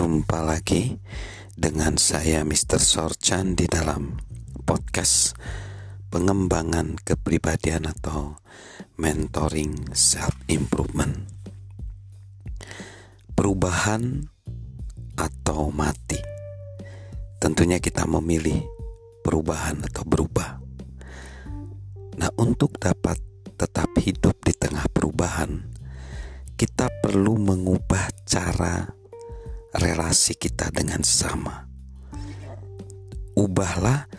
Jumpa lagi dengan saya Mr. Sorchan di dalam podcast pengembangan kepribadian atau mentoring self improvement. Perubahan atau mati. Tentunya kita memilih perubahan atau berubah. Nah, untuk dapat tetap hidup di tengah perubahan, kita perlu mengubah cara relasi kita dengan sesama. Ubahlah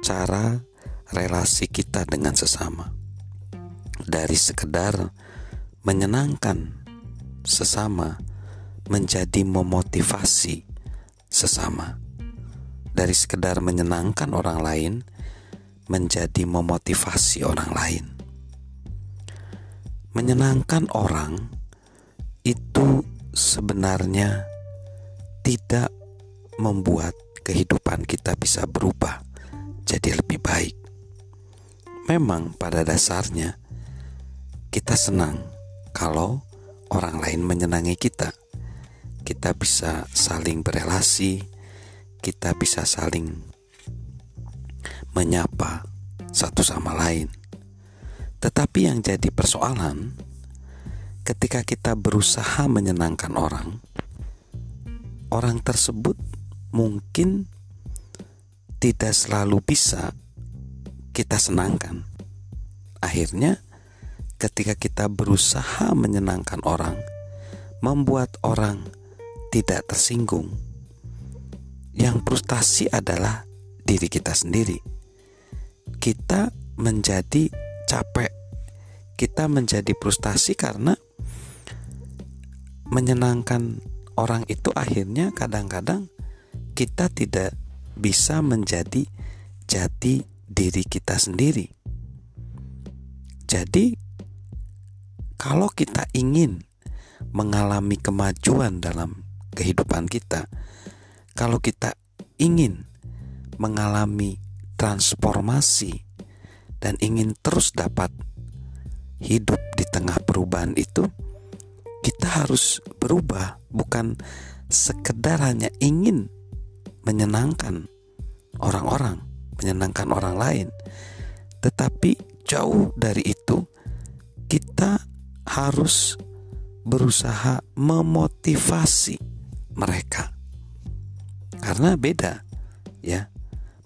cara relasi kita dengan sesama. Dari sekedar menyenangkan sesama menjadi memotivasi sesama. Dari sekedar menyenangkan orang lain menjadi memotivasi orang lain. Menyenangkan orang itu sebenarnya tidak membuat kehidupan kita bisa berubah jadi lebih baik. Memang pada dasarnya kita senang kalau orang lain menyenangi kita. Kita bisa saling berelasi, kita bisa saling menyapa satu sama lain. Tetapi yang jadi persoalan ketika kita berusaha menyenangkan orang, orang tersebut mungkin tidak selalu bisa kita senangkan. Akhirnya, ketika kita berusaha menyenangkan orang, membuat orang tidak tersinggung, yang frustasi adalah diri kita sendiri. Kita menjadi capek, kita menjadi frustasi karena menyenangkan orang itu akhirnya kadang-kadang kita tidak bisa menjadi jati diri kita sendiri. Jadi, kalau kita ingin mengalami kemajuan dalam kehidupan kita, kalau kita ingin mengalami transformasi dan ingin terus dapat hidup di tengah perubahan itu, kita harus berubah, bukan sekedar hanya ingin menyenangkan orang-orang, menyenangkan orang lain, tetapi jauh dari itu, kita harus berusaha memotivasi mereka, karena beda, ya.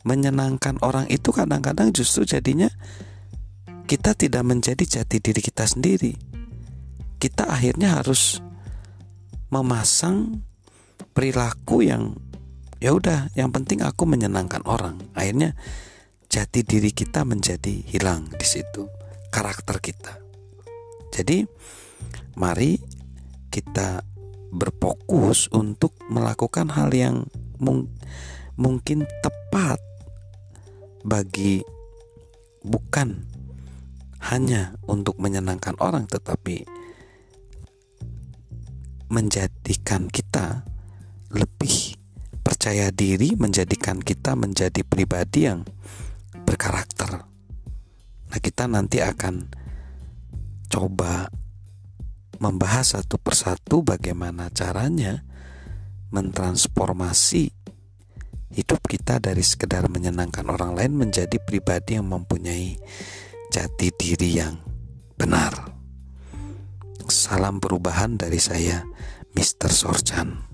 Menyenangkan orang itu kadang-kadang justru jadinya kita tidak menjadi jati diri kita sendiri kita akhirnya harus memasang perilaku yang ya udah yang penting aku menyenangkan orang. Akhirnya jati diri kita menjadi hilang di situ karakter kita. Jadi mari kita berfokus untuk melakukan hal yang mung mungkin tepat bagi bukan hanya untuk menyenangkan orang tetapi menjadikan kita lebih percaya diri, menjadikan kita menjadi pribadi yang berkarakter. Nah, kita nanti akan coba membahas satu persatu bagaimana caranya mentransformasi hidup kita dari sekedar menyenangkan orang lain menjadi pribadi yang mempunyai jati diri yang benar. Salam perubahan dari saya, Mr. Sorchan.